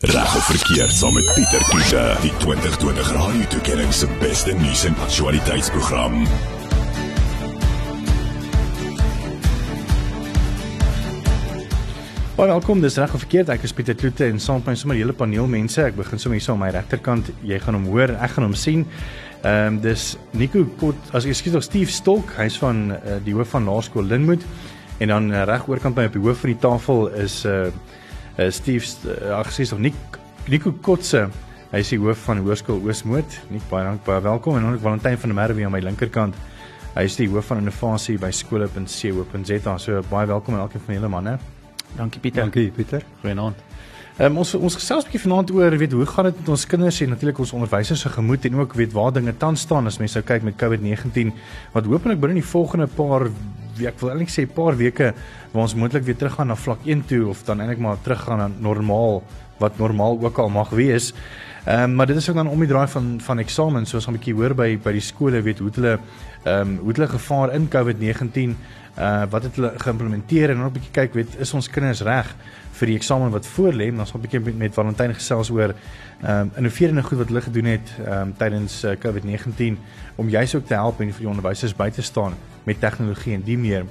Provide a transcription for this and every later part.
Reg of verkeerd saam met Pieter Kiese, die 2020 Radio Tuigering se beste nuus en aktualiteitsprogram. Baie welkom, dis reg of verkeerd. Ek is Pieter Kloete en saam met my sommer hele paneel mense. Ek begin sommer hier aan my regterkant. Jy gaan hom hoor, ek gaan hom sien. Ehm um, dis Nico Kot, as ek skiet of Steve Stolk, hy's van uh, die hoof van Laerskool Linmoed en dan uh, reg oorkant by op die hoof van die tafel is uh, uh Steve uh, ag sies of Nick Nico Kotse. Hy is die hoof van Hoërskool Oosmoed. Nick, baie dank, baie welkom en dan ook Valentyn van der Merwe aan my linkerkant. Hy is die hoof van innovasie by skole.co.za. So baie welkom aan elkeen van julle manne. Dankie Pieter. Dankie Pieter. Goeienaand. Um, ons ons gesels 'n bietjie vanaand oor weet hoe gaan dit met ons kinders en natuurlik ons onderwysers se gemoed en ook weet waar dinge tans staan as mense nou kyk met COVID-19 wat hopelik binne die volgende paar ek wil eintlik sê 'n paar weke waar ons moontlik weer teruggaan na vlak 1 toe of dan eintlik maar teruggaan na normaal wat normaal ook al mag wees. Ehm um, maar dit is ook dan om die draai van van eksamen soos 'n bietjie hoor by by die skole weet hoe hulle ehm um, hoe hulle gevaar in COVID-19 uh wat het hulle geïmplementeer en dan 'n bietjie kyk weet is ons kinders reg vir die eksamen wat voor lê dan sal 'n bietjie met, met Valentyn gesels oor ehm um, innoverende goed wat hulle gedoen het ehm um, tydens uh, COVID-19 om juis ook te help en vir die onderwysers by te staan met tegnologie en die meer.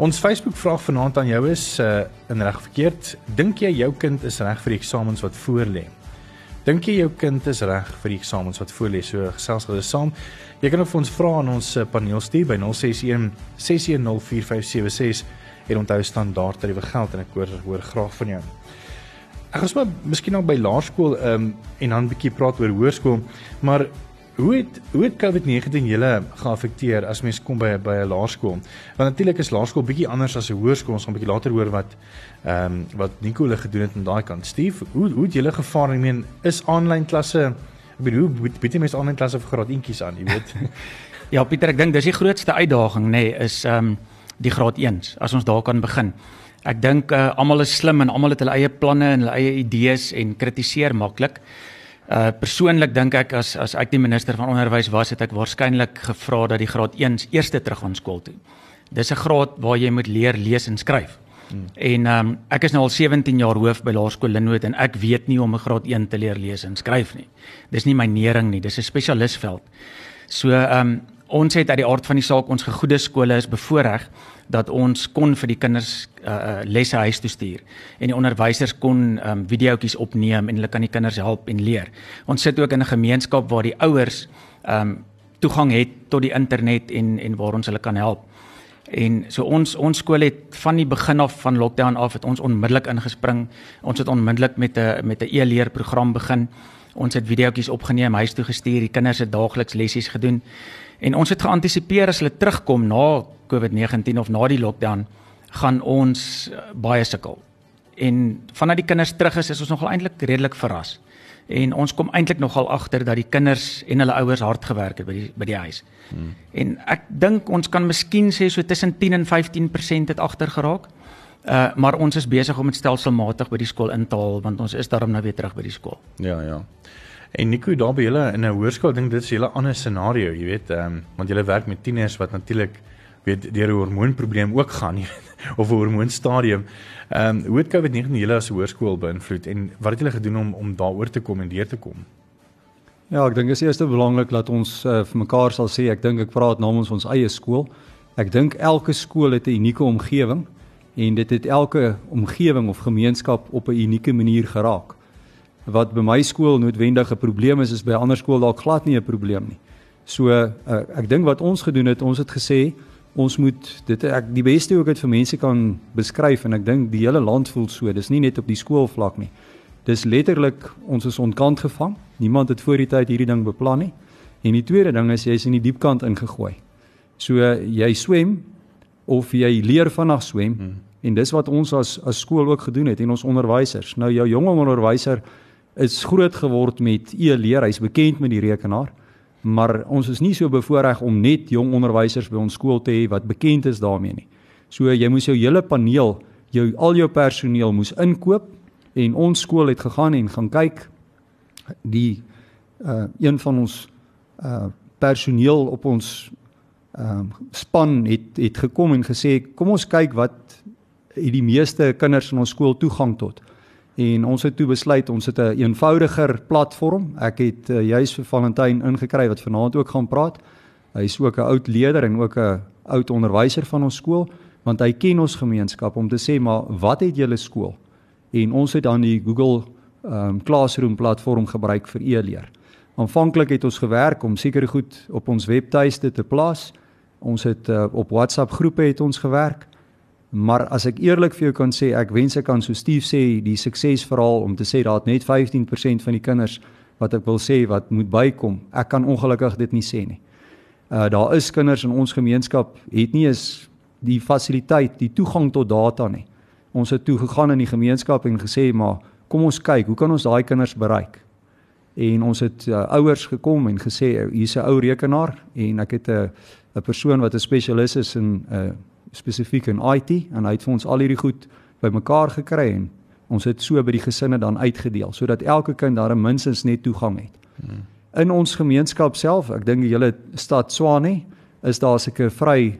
Ons Facebook vraag vanaand aan jou is uh in reg verkeerd dink jy jou kind is reg vir die eksamens wat voor lê? Dink jy jou kind is reg vir die eksamens wat voor lê? So gesels hulle saam. Jy kan ook vir ons vra aan ons eh, paneel stuur by 061 6104576 en onthou standaard tariewe geld en ek hoor hoor graag van jou. Ek gaan maar miskien nog by laerskool um, en dan 'n bietjie praat oor hoërskool, maar hoe het hoe het COVID-19 julle geaffekteer as mens kom by by 'n laerskool? Want natuurlik is laerskool bietjie anders as 'n hoërskool. Ons gaan bietjie later hoor wat ehm um, wat Nicole gedoen het aan daai kant. Steve, hoe hoe het julle gevaar? Ek meen, is aanlyn klasse Ek bedoel, bied jy mens aanlyn klasse vir graad 1tjies aan, jy weet. ja, Pieter, ek dink dis die grootste uitdaging, nê, nee, is ehm um, die graad 1s as ons daar kan begin. Ek dink uh, almal is slim en almal het hulle eie planne en hulle eie idees en kritiseer maklik. Uh persoonlik dink ek as as ek die minister van onderwys was, het ek waarskynlik gevra dat die graad 1s eerste terug aan skool toe. Dis 'n graad waar jy moet leer lees en skryf. Hmm. En ehm um, ek is nou al 17 jaar hoof by Laerskool Linwood en ek weet nie om 'n graad 1 te leer lees en skryf nie. Dis nie my nering nie, dis 'n spesialistveld. So ehm um, ons het uit die aard van die saak ons gegoede skole is bevoordeel dat ons kon vir die kinders uh, lesse huis toe stuur en die onderwysers kon ehm um, videoetjies opneem en hulle kan die kinders help en leer. Ons sit ook in 'n gemeenskap waar die ouers ehm um, toegang het tot die internet en en waar ons hulle kan help. En so ons ons skool het van die begin af van lockdown af het ons onmiddellik ingespring. Ons het onmiddellik met 'n met 'n e-leerprogram begin. Ons het videoetjies opgeneem, huis toe gestuur. Die kinders het daagliks lessies gedoen. En ons het geantisipeer as hulle terugkom na COVID-19 of na die lockdown, gaan ons eh, baie sukkel. En vanaf die kinders terug is, is ons nogal eintlik redelik verras en ons kom eintlik nogal agter dat die kinders en hulle ouers hard gewerk het by die by die huis. Hmm. En ek dink ons kan miskien sê so tussen 10 en 15% het agter geraak. Uh maar ons is besig om dit stelselmatig by die skool in te haal want ons is daarom nou weer terug by die skool. Ja, ja. En Nico, daar by julle in 'n hoërskool, dink dit is 'n hele ander scenario, jy weet, ehm um, want julle werk met tieners wat natuurlik weet deur 'n hormoonprobleem ook gaan, jy weet, of 'n hormoonstadium. Ehm um, hoe het COVID-19 julle as hoërskool beïnvloed en wat het julle gedoen om om daaroor te kom en deur te kom? Ja, ek dink is eers belangrik dat ons uh, vir mekaar sal sê, ek dink ek praat namens ons eie skool. Ek dink elke skool het 'n unieke omgewing en dit het elke omgewing of gemeenskap op 'n unieke manier geraak. Wat by my skool noodwendig 'n probleem is, is by ander skole dalk glad nie 'n probleem nie. So uh, ek dink wat ons gedoen het, ons het gesê ons moet dit ek die beste ook dit vir mense kan beskryf en ek dink die hele land voel so dis nie net op die skoolvlak nie dis letterlik ons is ontkant gevang niemand het voor die tyd hierdie ding beplan nie en die tweede ding is jy's in die diep kant ingegooi so jy swem of jy leer vanaand swem hmm. En dis wat ons as as skool ook gedoen het en ons onderwysers nou jou jong onderwyser is groot geword met e-leer hy's bekend met die rekenaar maar ons is nie so bevoorreg om net jong onderwysers by ons skool te hê wat bekend is daarmee nie. So jy moes jou hele paneel, jou al jou personeel moes inkoop en ons skool het gegaan en gaan kyk die uh een van ons uh personeel op ons ehm uh, span het het gekom en gesê kom ons kyk wat het die meeste kinders in ons skool toegang tot. En ons het toe besluit ons het 'n een eenvoudiger platform. Ek het uh, juis vir Valentyn ingekry wat vanaand ook gaan praat. Hy is ook 'n oud leier en ook 'n oud onderwyser van ons skool want hy ken ons gemeenskap om te sê maar wat het julle skool? En ons het dan die Google um, Classroom platform gebruik vir e-leer. Aanvanklik het ons gewerk om seker goed op ons webtuiste te plaas. Ons het uh, op WhatsApp groepe het ons gewerk. Maar as ek eerlik vir jou kan sê, ek wens ek kan so Steve sê die suksesverhaal om te sê daar het net 15% van die kinders wat ek wil sê wat moet bykom. Ek kan ongelukkig dit nie sê nie. Uh daar is kinders in ons gemeenskap het nie eens die fasiliteit, die toegang tot data nie. Ons het toe gegaan in die gemeenskap en gesê maar kom ons kyk, hoe kan ons daai kinders bereik? En ons het uh, ouers gekom en gesê hier's 'n ou rekenaar en ek het 'n 'n persoon wat 'n spesialis is in uh, spesifiek in IT en hy het vir ons al hierdie goed bymekaar gekry en ons het so by die gesinne dan uitgedeel sodat elke kind daar minstens net toegang het. Hmm. In ons gemeenskap self, ek dink die hele stad Swane is daar seker vry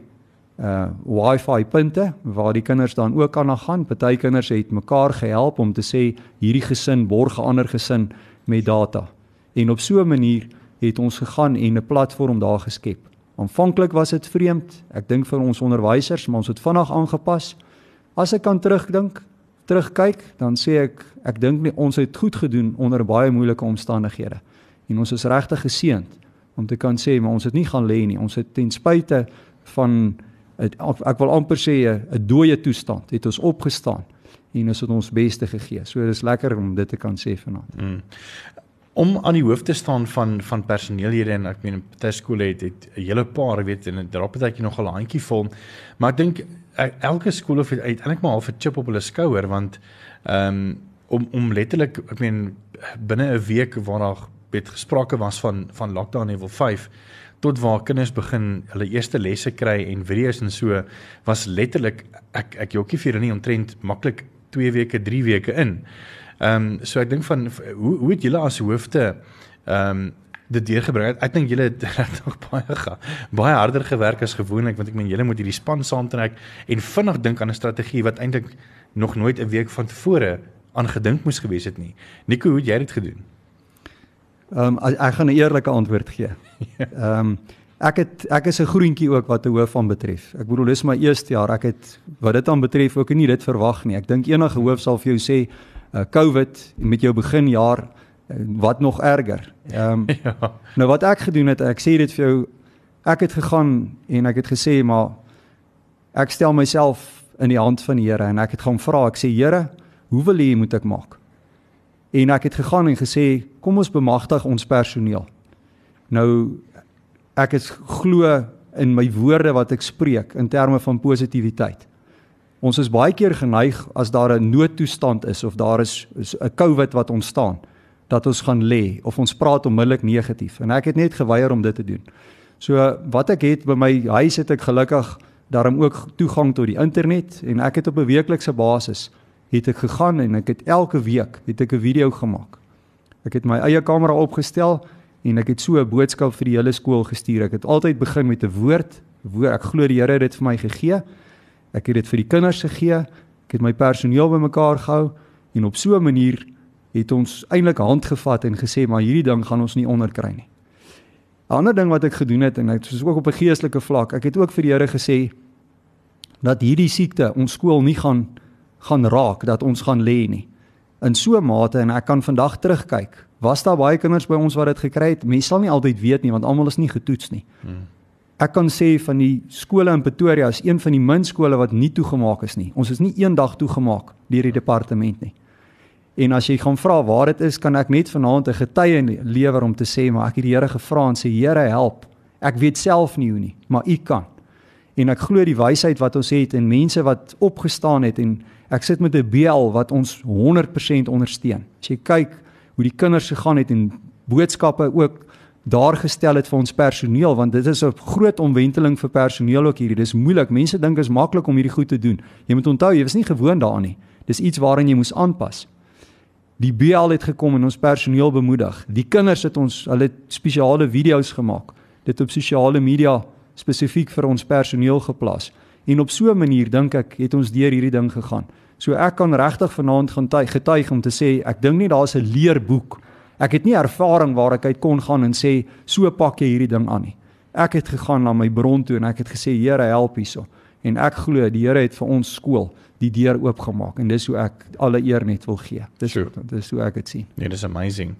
uh wifi punte waar die kinders dan ook kan gaan. Party kinders het mekaar gehelp om te sê hierdie gesin borg 'n ander gesin met data. En op so 'n manier het ons gegaan en 'n platform daar geskep. Aanvanklik was dit vreemd. Ek dink vir ons onderwysers, maar ons het vinnig aangepas. As ek kan terugdink, terugkyk, dan sê ek ek dink nie ons het goed gedoen onder baie moeilike omstandighede. En ons is regtig geseënd om te kan sê maar ons het nie gaan lê nie. Ons het ten spyte van het, ek wil amper sê 'n dooie toestand het ons opgestaan en ons het ons beste gegee. So dis lekker om dit te kan sê vanaand. Mm om aan die hoof te staan van van personeellede en ek meen baie skole het het 'n hele paar weet en dit raap baie nog 'n handjie vol. Maar ek dink e, elke skool het uiteindelik maar half 'n chip op hulle skouer want ehm um, om om letterlik ek meen binne 'n week waar daar het gesprake was van van lockdown level 5 tot waar kinders begin hulle eerste lesse kry en video's en so was letterlik ek ek jokkie vir nie omtrent maklik 2 weke 3 weke in Ehm um, so ek dink van hoe hoe het julle as hoofde ehm um, dit deurgebring? Ek dink julle het regtig baie ga, baie harder gewerk as gewoonlik want ek meen julle moet hierdie span saamtrek en vinnig dink aan 'n strategie wat eintlik nog nooit 'n week van tevore aan gedink moes gewees het nie. Nico, hoe het jy dit gedoen? Ehm um, ek gaan 'n eerlike antwoord gee. Ehm um, ek het ek is 'n groentjie ook wat 'n hoof van betref. Ek bedoel dis my eerste jaar. Ek het wat dit aan betref ook nie dit verwag nie. Ek dink enige hoof sal vir jou sê uh, COVID met jou beginjaar uh, wat nog erger. Ehm um, ja. Nou wat ek gedoen het, ek sê dit vir jou, ek het gegaan en ek het gesê maar ek stel myself in die hand van die Here en ek het gaan vra, ek sê Here, hoe wil U moet ek maak? En ek het gegaan en gesê, kom ons bemagtig ons personeel. Nou ek is glo in my woorde wat ek spreek in terme van positiwiteit. Ons is baie keer geneig as daar 'n noodtoestand is of daar is 'n COVID wat ontstaan dat ons gaan lê of ons praat onmiddellik negatief en ek het net geweier om dit te doen. So wat ek het by my huis het ek gelukkig daarom ook toegang tot die internet en ek het op 'n weeklikse basis het ek gegaan en ek het elke week het ek 'n video gemaak. Ek het my eie kamera opgestel en ek het so 'n boodskap vir die hele skool gestuur. Ek het altyd begin met 'n woord. Woord ek glo die Here het dit vir my gegee. Ek het dit vir die kinders gegee. Ek het my personeel bymekaar gehou en op so 'n manier het ons eintlik hand gevat en gesê maar hierdie ding gaan ons nie onderkry nie. 'n Ander ding wat ek gedoen het en dit is ook op 'n geestelike vlak. Ek het ook vir die Here gesê dat hierdie siekte ons skool nie gaan gaan raak dat ons gaan lê nie. In so 'n mate en ek kan vandag terugkyk. Was daar baie kinders by ons wat dit gekry het? Mense sal nie altyd weet nie want almal is nie getoets nie. Hmm. Ek kan sê van die skole in Pretoria is een van die min skole wat nie toegemaak is nie. Ons is nie eendag toegemaak deur die departement nie. En as jy gaan vra waar dit is, kan ek net vanaand 'n getuie lewer om te sê maar ek het die Here gevra en sê Here help. Ek weet self nie hoe nie, maar U kan. En ek glo die wysheid wat ons het en mense wat opgestaan het en ek sit met 'n BL wat ons 100% ondersteun. As jy kyk hoe die kinders gegaan het en boodskappe ook daar gestel het vir ons personeel want dit is 'n groot omwenteling vir personeel ook hierdie. Dis moeilik. Mense dink is maklik om hierdie goed te doen. Jy moet onthou jy was nie gewoond daaraan nie. Dis iets waaraan jy moes aanpas. Die BL het gekom en ons personeel bemoedig. Die kinders het ons hulle spesiale video's gemaak. Dit op sosiale media spesifiek vir ons personeel geplaas. En op so 'n manier dink ek het ons deur hierdie ding gegaan So ek kan regtig vanaand gaan getuig om te sê ek dink nie daar's 'n leerboek. Ek het nie ervaring waar ek uit kon gaan en sê so pak jy hierdie ding aan nie. Ek het gegaan na my bron toe en ek het gesê Here help hierso. En ek glo die Here het vir ons skool die deur oopgemaak en dis hoe ek alle eer net wil gee. Dis Sure. dis hoe ek dit sien. Nee, dis amazing.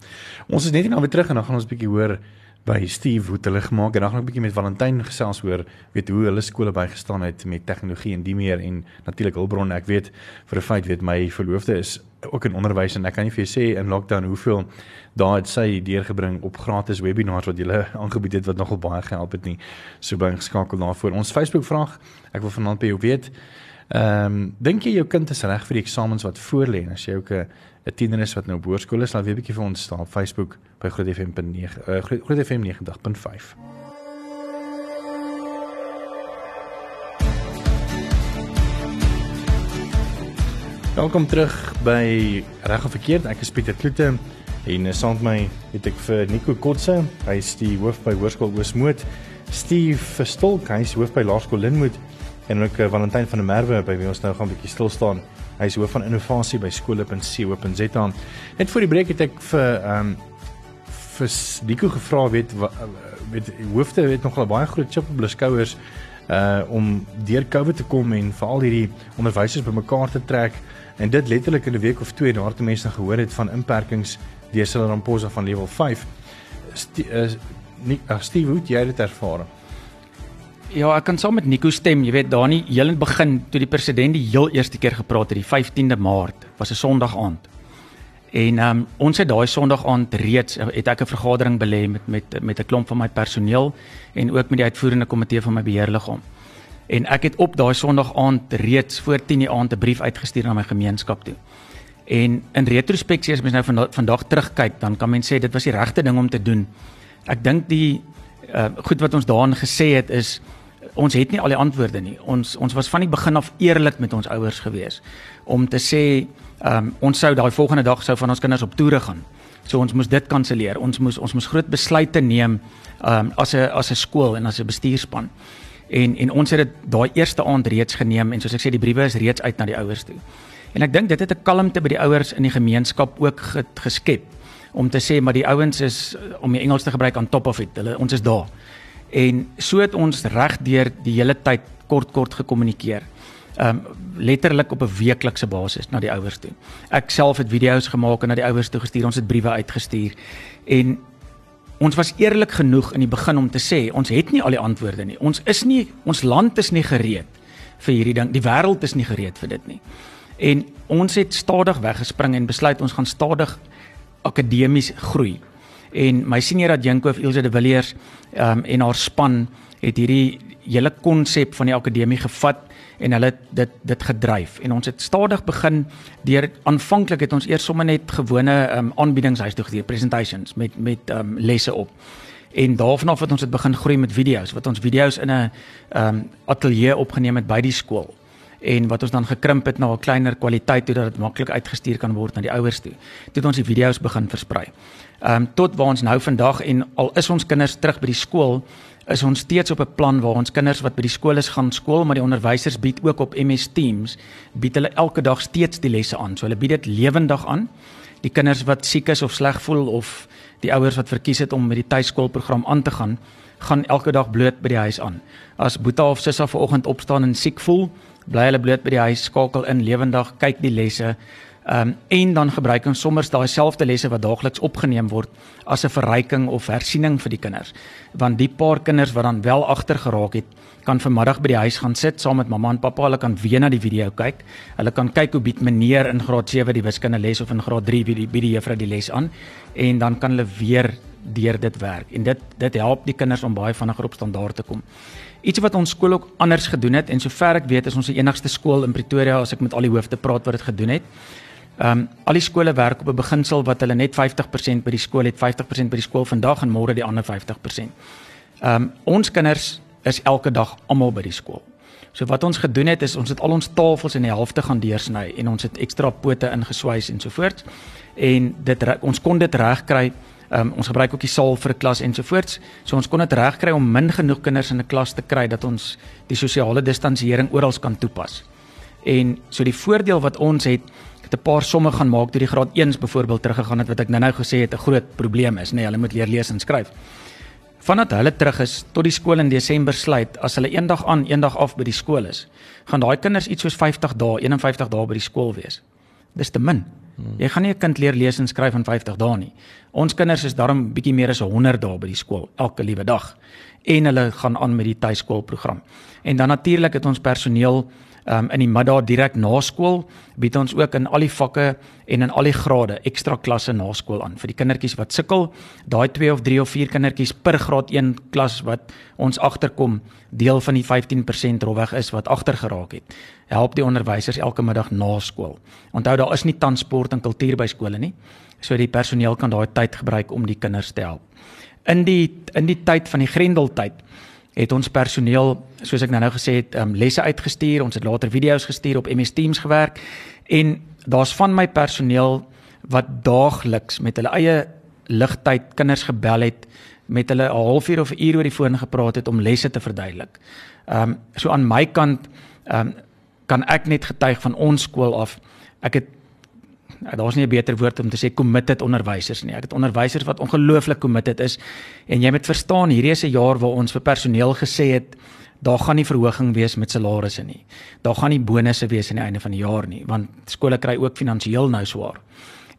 Ons is net nou weer terug en dan gaan ons 'n bietjie hoor by Steve hoe hulle gemaak en dan gaan ek 'n bietjie met Valentyn gesels hoor weet hoe hulle skole bygestaan het met tegnologie en die meer en natuurlik hulpbronne. Ek weet vir 'n feit weet my verloofde is ook in onderwys en ek kan nie vir jou sê in lockdown hoeveel daar het sy deurgebring op gratis webinars wat jy aangebied het wat nogal baie gehelp het nie. So bly geskakel daarvoor. Ons Facebook vraag, ek wil vanaand by jou weet Ehm um, dink jy jou kind is reg vir die eksamens wat voorlê en as jy ook 'n tiener is wat nou op hoërskool is, laat weet bietjie vir ons staan op Facebook by Groot FM.9 uh, Groot FM 90.5. Welkom terug by Reg of Verkeerd. Ek is Pieter Kloete en uh, saam met my het ek vir Nico Kotse, hy is die hoof by Hoërskool Oosmoed. Steve Stolk, hy is hoof by Laerskool Linwood en ook uh, Valentyn van der Merwe by wie ons nou gaan 'n bietjie stil staan. Hy is hoof van innovasie by skole.co.za. Net voor die breek het ek vir ehm um, vir Nico gevra weet wa, weet hoofde het nogal baie groot chip op hulle skouers uh om deur Covid te kom en veral hierdie onderwysers bymekaar te trek en dit letterlik in 'n week of twee nadat mense gehoor het van inperkings deur Cyril Ramaphosa van level 5. St uh, nie, uh, Steve, hoe het jy dit ervaar? Ja, ek kan saam met Nico stem. Jy weet, daar nie heel in begin toe die president die heel eerste keer gepraat het, die 15de Maart, was 'n Sondag aand. En ehm um, ons het daai Sondag aand reeds het ek 'n vergadering belê met met met 'n klomp van my personeel en ook met die uitvoerende komitee van my beheerliggaam. En ek het op daai Sondag aand reeds voor 10:00 die aand 'n brief uitgestuur na my gemeenskap toe. En in retrospeksie as mens nou vandag, vandag terugkyk, dan kan mens sê dit was die regte ding om te doen. Ek dink die uh, goed wat ons daarin gesê het is ons het nie al die antwoorde nie. Ons ons was van die begin af eerlik met ons ouers gewees om te sê um, ons sou daai volgende dag sou van ons kinders op toere gaan. So ons moes dit kanselleer. Ons moes ons moes groot besluite neem um, as 'n as 'n skool en as 'n bestuurspan. En en ons het dit daai eerste aand reeds geneem en soos ek sê die briewe is reeds uit na die ouers toe. En ek dink dit het 'n kalmte by die ouers in die gemeenskap ook geskep om te sê maar die ouens is om die Engels te gebruik aan top of it. Hulle ons is daar. En so het ons reg deur die hele tyd kort kort gekommunikeer. Um, letterlik op 'n weeklikse basis na die ouers toe. Ek self het video's gemaak en na die ouers toe gestuur. Ons het briewe uitgestuur. En ons was eerlik genoeg in die begin om te sê ons het nie al die antwoorde nie. Ons is nie ons land is nie gereed vir hierdie ding. Die wêreld is nie gereed vir dit nie. En ons het stadig weggespring en besluit ons gaan stadig akademies groei en my senior adjunkt Ilse de Villiers um, en haar span het hierdie hele konsep van die akademie gevat en hulle dit dit gedryf en ons het stadig begin deur aanvanklik het ons eers sommer net gewone um, aanbiedings huis toe gedoen presentations met met um, lesse op en daarvan af het ons dit begin groei met video's wat ons video's in 'n um, ateljee opgeneem het by die skool en wat ons dan gekrimp het na 'n kleiner kwaliteit toe dat dit maklik uitgestuur kan word na die ouers toe. Toe het ons die video's begin versprei. Ehm um, tot waar ons nou vandag en al is ons kinders terug by die skool, is ons steeds op 'n plan waar ons kinders wat by die skool is gaan skool, maar die onderwysers bied ook op MS Teams, bied hulle elke dag steeds die lesse aan. So hulle bied dit lewendig aan. Die kinders wat siek is of sleg voel of die ouers wat verkies het om met die tuiskoolprogram aan te gaan, gaan elke dag bloot by die huis aan. As Boeta of Sissa vanoggend opstaan en siek voel, bly hulle bloot by die huis, skakel in lewendig, kyk die lesse. Ehm um, en dan gebruik ons sommer daai selfde lesse wat daagliks opgeneem word as 'n verryking of hersiening vir die kinders. Want die paar kinders wat dan wel agter geraak het, kan vanmiddag by die huis gaan sit saam met mamma en pappa, hulle kan weer na die video kyk. Hulle kan kyk hoe bied meneer in graad 7 die wiskunde les of in graad 3 wie die bied die juffrou die les aan en dan kan hulle weer deur dit werk. En dit dit help die kinders om baie vinniger op standaard te kom. Iets wat ons skool ook anders gedoen het en sover ek weet is ons die enigste skool in Pretoria as ek met al die hoofde praat wat dit gedoen het. Ehm um, al die skole werk op 'n beginsel wat hulle net 50% by die skool het, 50% by die skool vandag en môre die ander 50%. Ehm um, ons kinders is elke dag almal by die skool. So wat ons gedoen het is ons het al ons tafels in die helfte gaan deursny en ons het ekstra pote ingeswys en so voort. En dit ons kon dit regkry Ehm um, ons gebruik ook die saal vir 'n klas ensovoorts. So ons kon dit regkry om min genoeg kinders in 'n klas te kry dat ons die sosiale distansiering oral kan toepas. En so die voordeel wat ons het het 'n paar somme gaan maak toe die graad 1s byvoorbeeld teruggegaan het wat ek nou-nou gesê het 'n groot probleem is, nê, nee, hulle moet leer lees en skryf. Vandat hulle terug is tot die skool in Desember sluit, as hulle eendag aan, eendag af by die skool is, gaan daai kinders iets soos 50 dae, 51 dae by die skool wees. Dis te min. Jy gaan nie 'n kind leer lees en skryf in 50 dae nie. Ons kinders is daarom bietjie meer as 100 dae by die skool elke liewe dag en hulle gaan aan met die tuiskoolprogram. En dan natuurlik het ons personeel um, in die middag direk na skool bied ons ook in al die vakke en in al die grade ekstra klasse na skool aan. Vir die kindertjies wat sukkel daai 2 of 3 of 4 kindertjies per graad 1 klas wat ons agterkom deel van die 15% rowweg is wat agter geraak het. Help die onderwysers elke middag na skool. Onthou daar is nie transport en kultuur by skole nie so die personeel kan daai tyd gebruik om die kinders te help. In die in die tyd van die grendeltyd het ons personeel soos ek nou nou gesê het um, lesse uitgestuur ons het later video's gestuur op MS Teams gewerk en daar's van my personeel wat daagliks met hulle eie ligtyd kinders gebel het met hulle 'n halfuur of 'n uur oor die foon gepraat het om lesse te verduidelik. Ehm um, so aan my kant ehm um, kan ek net getuig van ons skool af. Ek het daar's nie 'n beter woord om te sê committed onderwysers nie. Ek het onderwysers wat ongelooflik committed is en jy moet verstaan hierdie is 'n jaar waar ons vir personeel gesê het daar gaan nie verhoging wees met salarisse nie. Daar gaan nie bonusse wees aan die einde van die jaar nie want skole kry ook finansiëel nou swaar.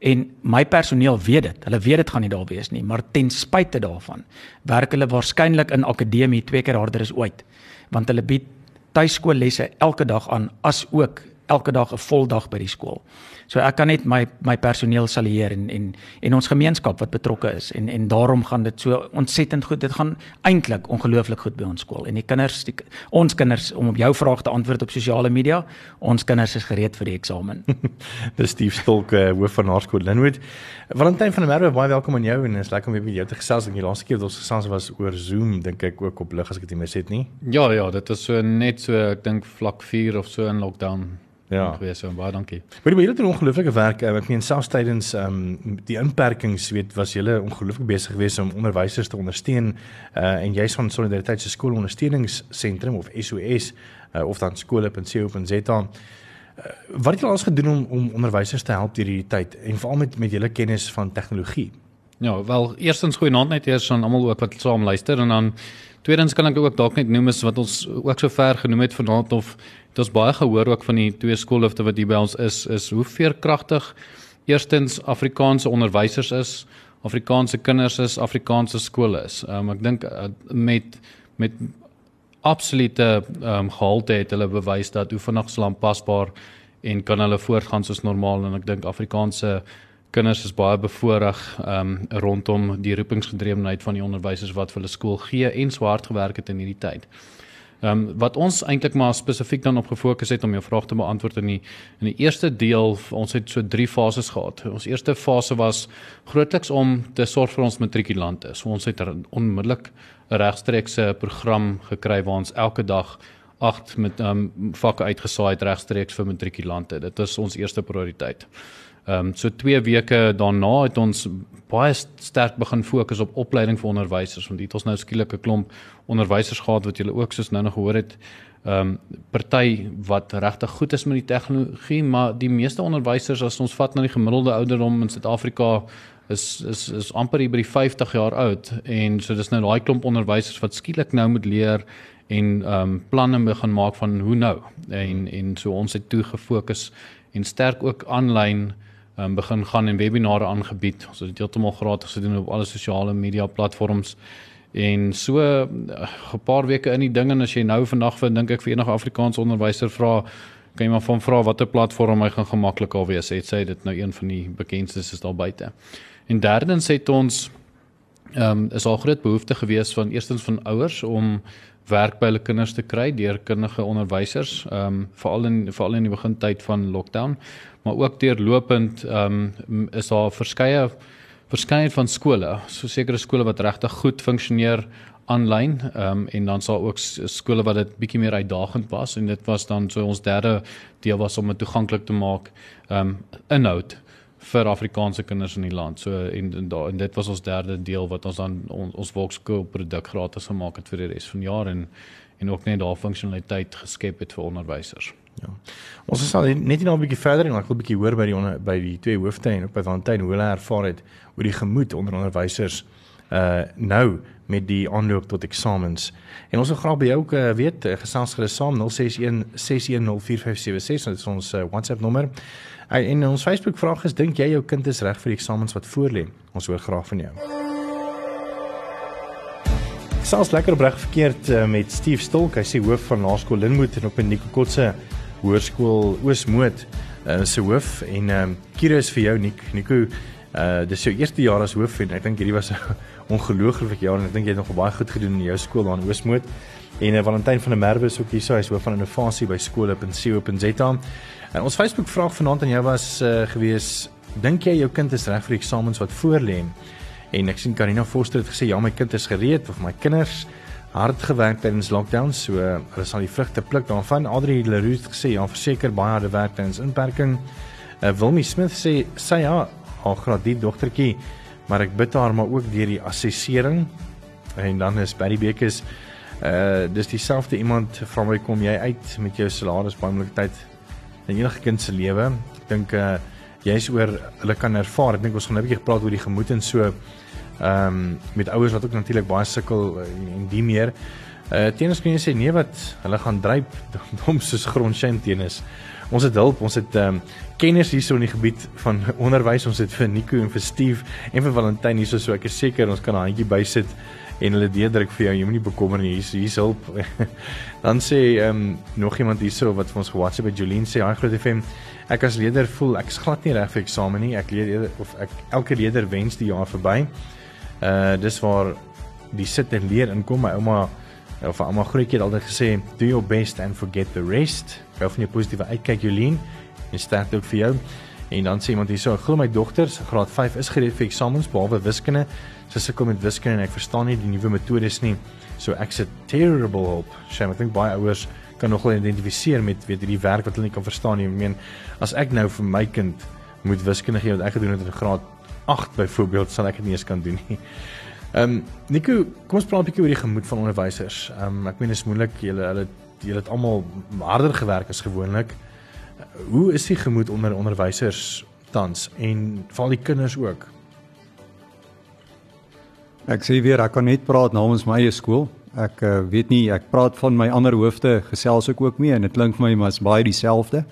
En my personeel weet dit. Hulle weet dit gaan nie daar wees nie, maar ten spyte daarvan werk hulle waarskynlik in akademie twee keer harder as ooit want hulle bied tuiskoollesse elke dag aan as ook elke dag 'n vol dag by die skool. So ek kan net my my personeel salueer en en en ons gemeenskap wat betrokke is en en daarom gaan dit so ontsettend goed. Dit gaan eintlik ongelooflik goed by ons skool. En die kinders die, ons kinders om op jou vraag te antwoord op sosiale media, ons kinders is gereed vir die eksamen. Dis Steve Stolk uh, hoof van Hoërskool Linwood. Valentyn van der Merwe, baie welkom aan jou en is lekker om weer met jou te gesels. Die laaste keer wat ons gesels was oor Zoom, dink ek ook op lig as ek dit nie mis het nie. Ja ja, dit was so net so ek dink vlak 4 of so in lockdown Ja. gewees so baie dankie. Maar jy het 'n ongelooflike werk. eh, Ek meen selfs tydens ehm um, die inperkings weet was jy ongelooflik besig geweest om onderwysers te ondersteun uh, en jy's van Solidariteit se skoolondersteuningsentrum of SOS uh, of dan skole.co.za. Uh, wat het julle al gedoen om om onderwysers te help deur hierdie tyd en veral met met julle kennis van tegnologie? Ja, wel eerstens goeie naand net eers aan almal ook wat saam luister en dan tweedens kan ek ook dalk net noem is wat ons ook so ver genoem het vanaand of het ons baie gehoor ook van die twee skoolhoofde wat hier by ons is is hoe veerkragtig eerstens Afrikaanse onderwysers is, Afrikaanse kinders is, Afrikaanse skole is. Um, ek dink uh, met met absolute um, gehalte het hulle bewys dat hoe vinnig sal aanpasbaar en kan hulle voortgaan soos normaal en ek dink Afrikaanse kinders is baie bevoordeel um, rondom die roepingsgedrewenheid van die onderwysers wat vir hulle skool gee en swart gewerk het in hierdie tyd. Ehm um, wat ons eintlik maar spesifiek dan op gefokus het om jou vraag te beantwoord in die in die eerste deel ons het so drie fases gehad. Ons eerste fase was grootliks om te sorg vir ons matrikulante. So ons het onmiddellik 'n regstreekse program gekry waar ons elke dag agt met ehm um, vakke uitgesaai het regstreeks vir matrikulante. Dit is ons eerste prioriteit. Ehm um, so 2 weke daarna het ons baie sterk begin fokus op opleiding vir onderwysers want dit het ons nou skielik 'n klomp onderwysers gehad wat julle ook soos nou nog gehoor het ehm um, party wat regtig goed is met die tegnologie maar die meeste onderwysers as ons vat na die gemiddelde ouderdom in Suid-Afrika is is is amper hier by die 50 jaar oud en so dis nou daai klomp onderwysers wat skielik nou moet leer en ehm um, planne begin maak van hoe nou en en so ons het toe gefokus en sterk ook aanlyn um, begin gaan en webinare aangebied. Ons het dit heeltemal gratis gedoen op alle sosiale media platforms. En so 'n uh, paar weke in die ding en as jy nou vandag vir dink ek vir enige Afrikaanse onderwyser vra, kan jy maar van vra watter platform hy gaan gemaklik al wees. Het sy dit nou een van die bekendstes is daar buite. En derdens het ons ehm um, is al groot behoefte gewees van eerstens van ouers om werk by hulle kinders te kry deur kundige onderwysers, ehm um, veral in veral in die begintyd van lockdown, maar ook deurlopend ehm um, is daar verskeie verskeidenheid van skole, so sekere skole wat regtig goed funksioneer aanlyn ehm um, en dan sal ook skole wat dit bietjie meer uitdagend was en dit was dan so ons derde deel was om dit toeganklik te maak ehm um, inhoud vir Afrikaanse kinders in die land. So en en, da, en dit was ons derde deel wat ons dan on, ons Volkskool produk gratis gemaak het vir die res van die jaar en en ook net daar funksionaliteit geskep het vir onderwysers. Ja. Ons is al net nie nou 'n bietjie verder en ek wil 'n bietjie hoor by die onder, by die twee hoofde en ook by Valentyn hoe hulle ervaar het oor die gemoed onder onderwysers uh nou met die aanloop tot eksamens. En ons wil graag by jou ook uh, weet, uh, gesels gerus saam 061 6104576, dit is ons uh, WhatsApp nommer. Uh, en ons Facebook vraag is dink jy jou kind is reg vir die eksamens wat voorlê? Ons hoor graag van jou. Sounds lekker opreg verkeerd uh, met Steve Stolk, hy sê hoof van Laerskool Linmoed en op in Nico Kotse Hoërskool Oosmoed uh, se hoof en ehm um, Kira is vir jou Nik Nico uh dis jou eerste jaar as hoof en ek dink hierdie was 'n ongelooflike jaar en ek dink jy het nog baie goed gedoen in jou skool daar in Oosmoed en uh, Valentyn van der Merwe is ook hier so hy's hoof van innovasie by skole.co.za en ons Facebook vraag vanaand aan jou was uh, gewees dink jy jou kind is reg vir die eksamens wat voorlê en ek sien Karina Forster het gesê ja my kind is gereed of my kinders hard gewerk tydens lockdown, so hulle sal die vrugte pluk daarvan. Adri Leroux het gesê ja, verseker baie harde werk tydens inperking. Uh, Wilmie Smith sê sy ja, haar graadie dogtertjie, maar ek bid haar maar ook deur die assessering. En dan is Barry Bekes uh dis dieselfde iemand van my kom jy uit met jou salaris baie moeilike tyd in enige kind se lewe. Ek dink uh jy's oor hulle kan ervaar. Ek dink ons gaan 'n bietjie gepraat oor die gemoed en so ehm um, met ouers wat ook natuurlik baie sukkel uh, en die meer. Uh teenoor kan jy sê nee wat hulle gaan dryp dom soos grondskyn teenoor. Ons het hulp, ons het ehm um, kenners hierso in die gebied van onderwys. Ons het vir Nico en vir Steve en vir Valentyn hierso so ek is seker ons kan 'n handjie bysit en hulle deurdruk vir jou. Jy moenie bekommer nie. Hier's hier's hulp. Dan sê ehm um, nog iemand hierso wat vir ons ge-WhatsApp by Jolien sê, "Haai groot FM, ek as leier voel ek is glad nie reg vir eksamen nie. Ek leer of ek elke leier wens die jaar verby." Uh dis waar die sit en leer inkom. My ouma of ouma grootjie het altyd gesê, "Do your best and forget the rest." Gou van jou positiewe uitkyk Jolien. En sterk ook vir jou. En dan sê iemand hierso, "Glo my dogter, graad 5 is gereed vir eksamens behalwe wiskunde. Sy sukkel met wiskunde en ek verstaan nie die nuwe metodes nie. So ek's a terrible help." Sy ek dink baie ouers kan nogal identifiseer met weet hierdie werk wat hulle nie kan verstaan nie. Ek meen, as ek nou vir my kind moet wiskunde gee wat ek gedoen het in graad 8 byvoorbeeld sal ek dit nie eens kan doen nie. Ehm um, Nico, kom ons praat 'n bietjie oor die gemoed van onderwysers. Ehm um, ek meen dit is moeilik, julle hulle julle het almal harder gewerk as gewoonlik. Hoe is die gemoed onder onderwysers tans en val die kinders ook? Ek sê weer ek kan net praat namens my skool. Ek uh, weet nie, ek praat van my ander hoofde gesels ek ook mee en dit klink vir my maar is baie dieselfde.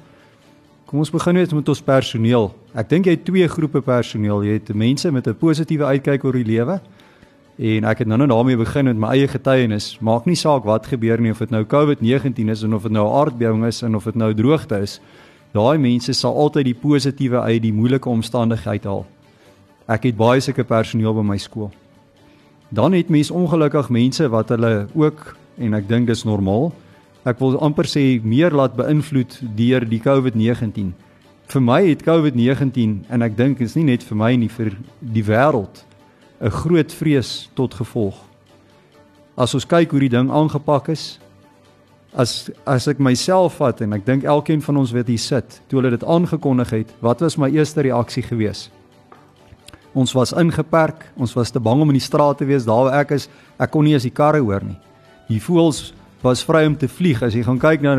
Kom ons begin net met ons personeel. Ek dink jy het twee groepe personeel. Jy het mense met 'n positiewe uitkyk oor die lewe. En ek het nou net daarmee begin met my eie getuienis. Maak nie saak wat gebeur nie of dit nou COVID-19 is en of dit nou aardbewing is en of dit nou droogte is. Daai mense sal altyd die positiewe uit die moeilike omstandighede haal. Ek het baie sulke personeel by my skool. Dan het mense ongelukkig mense wat hulle ook en ek dink dis normaal ek wil amper sê meer laat beïnvloed deur die COVID-19. Vir my het COVID-19 en ek dink is nie net vir my nie vir die wêreld 'n groot vrees tot gevolg. As ons kyk hoe die ding aangepak is, as as ek myself vat en ek dink elkeen van ons wat hier sit, toe hulle dit aangekondig het, wat was my eerste reaksie gewees? Ons was ingeperk, ons was te bang om in die straat te wees, daar waar ek is, ek kon nie eens die karre hoor nie. Die voels was vry om te vlieg. As jy gaan kyk na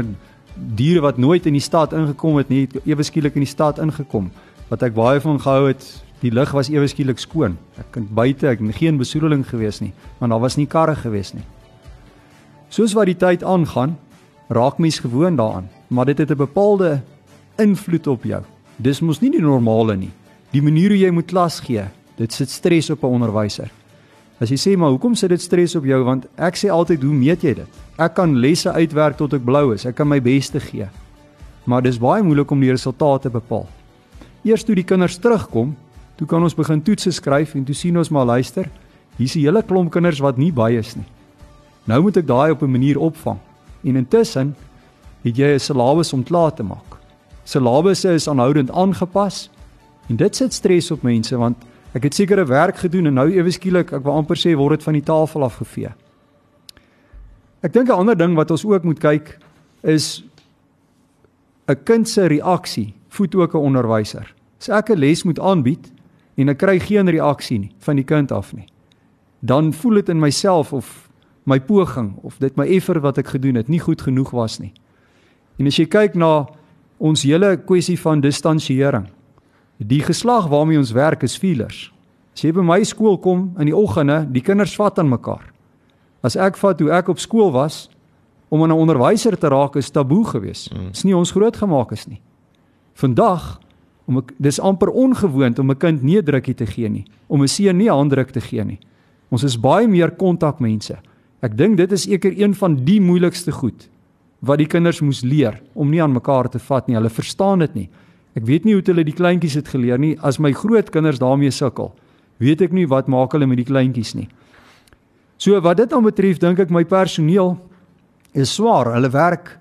diere wat nooit in die stad ingekom het nie, ewe skielik in die stad ingekom. Wat ek baie van gehou het, die lug was ewe skielik skoon. Ek kan buite, ek het geen besoedeling gewees nie, want daar was nie karre gewees nie. Soos wat die tyd aangaan, raak mens gewoond daaraan, maar dit het 'n bepaalde invloed op jou. Dis mos nie die normale nie. Die manier hoe jy moet klas gee, dit sit stres op 'n onderwyser. As jy sê maar hoekom sit dit stres op jou want ek sê altyd hoe meet jy dit? Ek kan lesse uitwerk tot ek blou is. Ek kan my beste gee. Maar dis baie moeilik om die resultate te bepaal. Eers toe die kinders terugkom, toe kan ons begin toetse skryf en toe sien ons maar luister, hier's 'n hele klomp kinders wat nie by is nie. Nou moet ek daai op 'n manier opvang. En intussen het jy 'n syllabus om klaar te maak. Syllabusse is aanhoudend aangepas en dit sit stres op mense want Ek het sekere werk gedoen en nou ewe skielik, ek wil amper sê word dit van die tafel af gevee. Ek dink 'n ander ding wat ons ook moet kyk is 'n kind se reaksie voed ook 'n onderwyser. As ek 'n les moet aanbied en ek kry geen reaksie nie van die kind af nie, dan voel dit in myself of my poging of dit my effer wat ek gedoen het nie goed genoeg was nie. En as jy kyk na ons hele kwessie van distansiering. Die geslag waarmee ons werk is feelers. As jy by my skool kom in die oggende, die kinders vat aan mekaar. As ek vat hoe ek op skool was om aan 'n onderwyser te raak is taboe geweest. Dis nie ons grootgemaak is nie. Vandag om ek dis amper ongewoond om 'n kind nie 'n drukkie te gee nie, om 'n seun nie 'n handdruk te gee nie. Ons is baie meer kontakmense. Ek dink dit is eker een van die moeilikste goed wat die kinders moes leer om nie aan mekaar te vat nie. Hulle verstaan dit nie. Ek weet nie hoe hulle die kleintjies het geleer nie. As my groot kinders daarmee sukkel, weet ek nie wat maak hulle met die kleintjies nie. So wat dit dan betref, dink ek my personeel is swaar. Hulle werk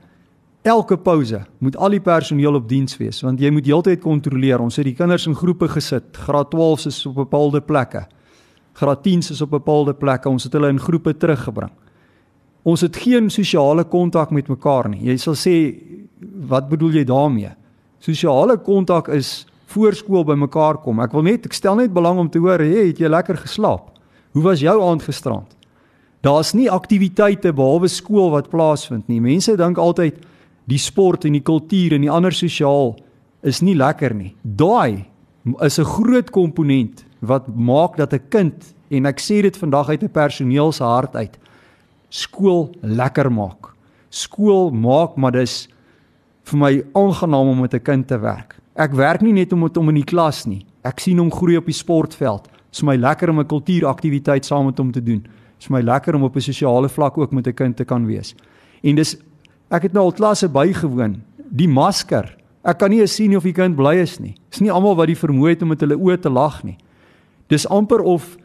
elke pouse moet al die personeel op diens wees want jy moet heeltyd kontroleer. Ons het die kinders in groepe gesit. Graad 12s is op bepaalde plekke. Graad 10s is op bepaalde plekke. Ons het hulle in groepe teruggebring. Ons het geen sosiale kontak met mekaar nie. Jy sal sê wat bedoel jy daarmee? Sosiale kontak is voor skool by mekaar kom. Ek wil net ek stel net belang om te hoor, hey, het jy lekker geslaap? Hoe was jou aand gisterand? Daar's nie aktiwiteite behalwe skool wat plaasvind nie. Mense dink altyd die sport en die kultuur en die ander sosiaal is nie lekker nie. Daai is 'n groot komponent wat maak dat 'n kind en ek sê dit vandag uit 'n personeel se hart uit skool lekker maak. Skool maak maar dis vir my aangenaam om met 'n kind te werk. Ek werk nie net om met hom in die klas nie. Ek sien hom groei op die sportveld. Dit is my lekker om 'n kultuuraktiwiteit saam met hom te doen. Dit is my lekker om op 'n sosiale vlak ook met 'n kind te kan wees. En dis ek het nou al klasse bygewoon. Die masker. Ek kan nie eens sien of die kind bly is nie. Dis nie almal wat die vermoë het om met hulle oë te lag nie. Dis amper of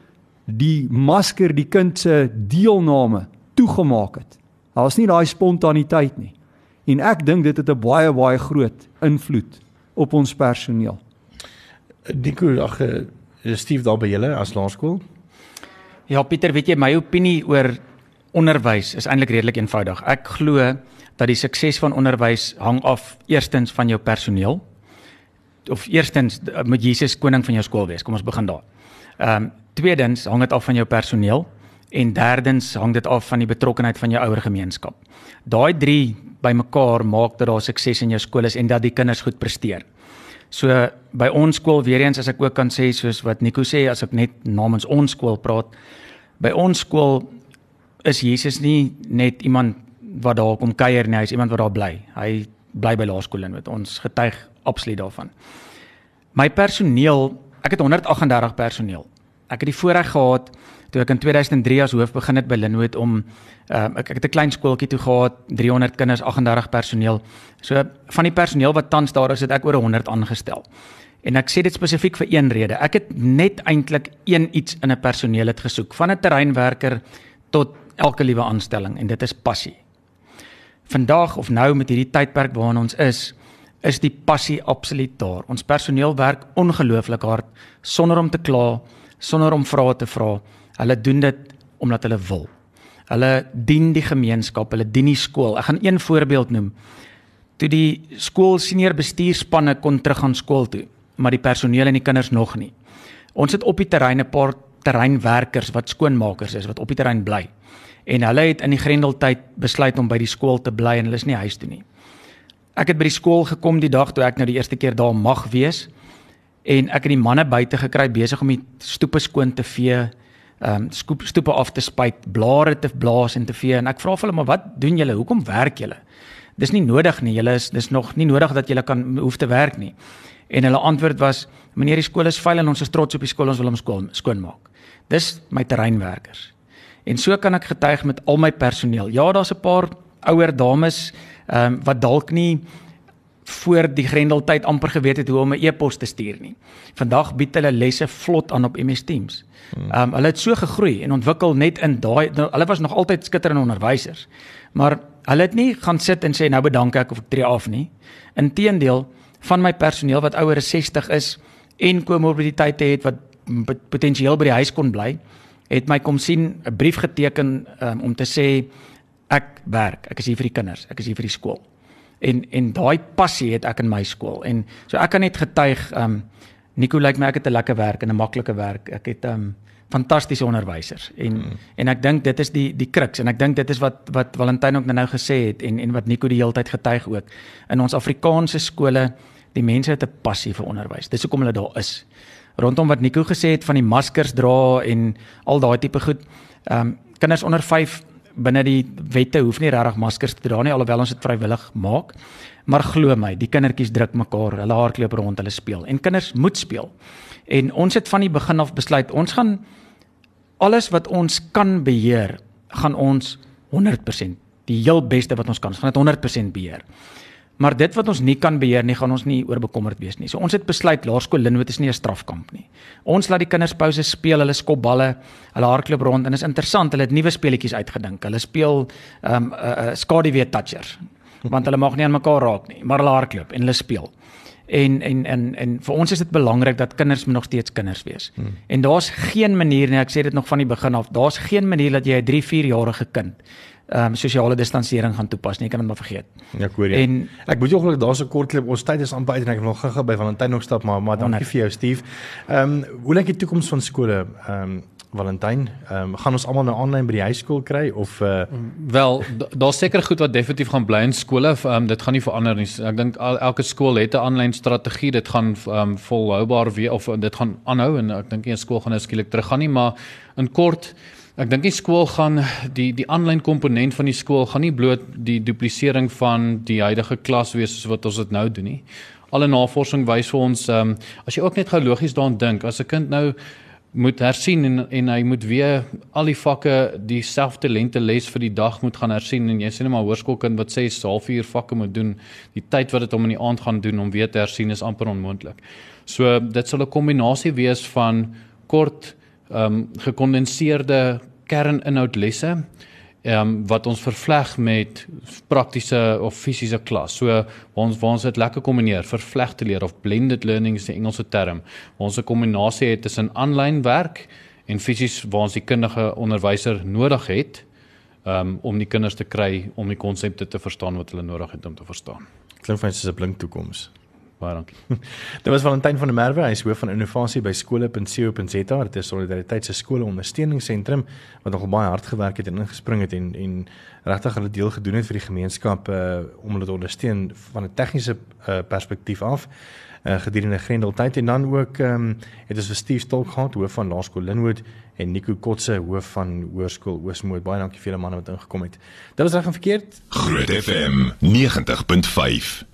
die masker die kind se deelname toegemaak het. Daar's nie daai spontaniteit nie. En ek dink dit het 'n baie baie groot invloed op ons personeel. Nico, ag, is Steve daar by julle as laerskool? Ja, Pieter, weet jy my opinie oor onderwys is eintlik redelik eenvoudig. Ek glo dat die sukses van onderwys hang af eerstens van jou personeel of eerstens moet Jesus koning van jou skool wees. Kom ons begin daar. Ehm um, tweedens hang dit af van jou personeel en derdens hang dit af van die betrokkenheid van jou ouer gemeenskap. Daai 3 bymekaar maak dat daar sukses in jou skool is en dat die kinders goed presteer. So by ons skool weer eens as ek ook kan sê soos wat Nico sê as ek net namens ons skool praat, by ons skool is Jesus nie net iemand wat daar kom kuier nie, hy is iemand wat daar bly. Hy bly by laerskool en met ons getuig absoluut daarvan. My personeel, ek het 138 personeel. Ek het die voorreg gehad toe ek in 2003 as hoof begin het by Linwood om uh, ek, ek het 'n klein skooltjie toe gehad, 300 kinders, 38 personeel. So van die personeel wat tans daar is, het ek oor 100 aangestel. En ek sê dit spesifiek vir een rede. Ek het net eintlik een iets in 'n personeel het gesoek, van 'n terreinwerker tot elke liewe aanstelling en dit is passie. Vandag of nou met hierdie tydperk waarin ons is, is die passie absoluut daar. Ons personeel werk ongelooflik hard sonder om te kla, sonder om vrae te vra. Hulle doen dit omdat hulle wil. Hulle dien die gemeenskap, hulle dien die skool. Ek gaan een voorbeeld noem. Toe die skool senior bestuurspanne kon terug aan skool toe, maar die personeel en die kinders nog nie. Ons het op die terrein 'n paar terreinwerkers wat skoonmakers is wat op die terrein bly. En hulle het in die Grendeltyd besluit om by die skool te bly en hulle is nie huis toe nie. Ek het by die skool gekom die dag toe ek nou die eerste keer daar mag wees en ek het die manne buite gekry besig om die stoepe skoon te vee ehm um, stoepe af te spuit, blare te blaas en te vee en ek vra vir hulle maar wat doen julle? Hoekom werk julle? Dis nie nodig nie. Julle is dis nog nie nodig dat julle kan hoef te werk nie. En hulle antwoord was: "Meneer, die skool is vuil en ons is trots op die skool, ons wil hom skoon skoon maak." Dis my terreinwerkers. En so kan ek getuig met al my personeel. Ja, daar's 'n paar ouer dames ehm um, wat dalk nie voor die Grendeltyd amper geweet het hoe om 'n e-pos te stuur nie. Vandag bied hulle lesse vlot aan op MS Teams. Hmm. Ehm um, hulle het so gegroei en ontwikkel net in daai nou, hulle was nog altyd skitterende onderwysers. Maar hulle het nie gaan sit en sê nou bedank ek of ek tree af nie. Inteendeel, van my personeel wat ouer as 60 is en komorbiditeite het wat potensieel by die huis kon bly, het my kom sien 'n brief geteken um, om te sê ek werk, ek is hier vir die kinders, ek is hier vir die skool en en daai passie het ek in my skool en so ek kan net getuig um Nico lyk my ek het 'n lekker werk en 'n maklike werk. Ek het um fantastiese onderwysers en mm. en ek dink dit is die die kruks en ek dink dit is wat wat Valentyn ook nou gesê het en en wat Nico die hele tyd getuig ook in ons Afrikaanse skole die mense het 'n passie vir onderwys. Dis hoekom hulle daar is. Rondom wat Nico gesê het van die maskers dra en al daai tipe goed. Ehm um, kinders onder 5 binne die wette hoef nie regtig maskers te dra nie alhoewel ons dit vrywillig maak. Maar glo my, die kindertjies druk mekaar, hulle hardloop rond, hulle speel en kinders moet speel. En ons het van die begin af besluit ons gaan alles wat ons kan beheer, gaan ons 100% die heel beste wat ons kan, ons gaan dit 100% beheer. Maar dit wat ons nie kan beheer nie, gaan ons nie oorbekommerd wees nie. So ons het besluit Laerskool Linwood is nie 'n strafkamp nie. Ons laat die kinders pouse speel, hulle skop balle, hulle hardloop rond en is interessant, hulle het nuwe speletjies uitgedink. Hulle speel ehm um, 'n uh, uh, skaduwee touchers want hulle mag nie aan mekaar raak nie, maar hulle hardloop en hulle speel. En en en en vir ons is dit belangrik dat kinders moet nog steeds kinders wees. Hmm. En daar's geen manier nie, ek sê dit nog van die begin af, daar's geen manier dat jy 'n 3, 4 jarige kind ehm um, sosiale distansiering gaan toepas nie. Jy kan dit maar vergeet. Ja, ek hoor jy. En ek moet ongelukkig daar's 'n kort klip. Ons tyd is amper uit en ek wil nog gou-gou by Valentyn nog stap, maar maar dankie vir jou Steve. Ehm um, hoe lyk die toekoms van skole? Ehm um, Valentyn, ehm um, gaan ons almal nou aanlyn by die hoërskool kry of uh wel daar's seker goed wat definitief gaan bly in skole. Ehm um, dit gaan nie verander nie. Ek dink elke skool het 'n aanlyn strategie. Dit gaan ehm um, volhoubaar wees of dit gaan aanhou en ek dink nie 'n skool gaan nou skielik teruggaan nie, maar in kort Ek dink die skool gaan die die aanlyn komponent van die skool gaan nie bloot die duplisering van die huidige klas wees soos wat ons dit nou doen nie. Alle navorsing wys vir ons ehm um, as jy ook net gou logies daaraan dink, as 'n kind nou moet hersien en en hy moet weer al die vakke dieselfde lente les vir die dag moet gaan hersien en jy sê net maar hoërskoolkind wat sê 'n halfuur vakke moet doen, die tyd wat dit hom in die aand gaan doen om weer te hersien is amper onmoontlik. So dit sal 'n kombinasie wees van kort ehm um, gekondenseerde kerninhoudlesse ehm um, wat ons vervleg met praktiese of fisiese klas. So ons waar ons dit lekker kombineer, vervleg te leer of blended learning is die Engelse term. Ons 'n kombinasie het tussen aanlyn werk en fisies waar ons die kundige onderwyser nodig het um, om die kinders te kry om die konsepte te verstaan wat hulle nodig het om te verstaan. Klink vir my soos 'n blink toekoms. Baie dankie. Dit was Valentyn van der Merwe, hy is hoof van innovasie by skole.co.za. Dit is Solidariteit se skole ondersteuningsentrum wat nogal baie hard gewerk het en ingespring het en en regtig hulle deel gedoen het vir die gemeenskap uh om hulle te ondersteun van 'n tegniese uh, perspektief af uh gedurende Grendeltyd en dan ook ehm um, het ons vir Steve Stolk gehad hoof van Laerskool Linwood en Nico Kotse hoof van Hoërskool Oosmoed. Baie dankie vir julle manne wat ingekom het. Dit was reg en verkeerd. Groot FM 90.5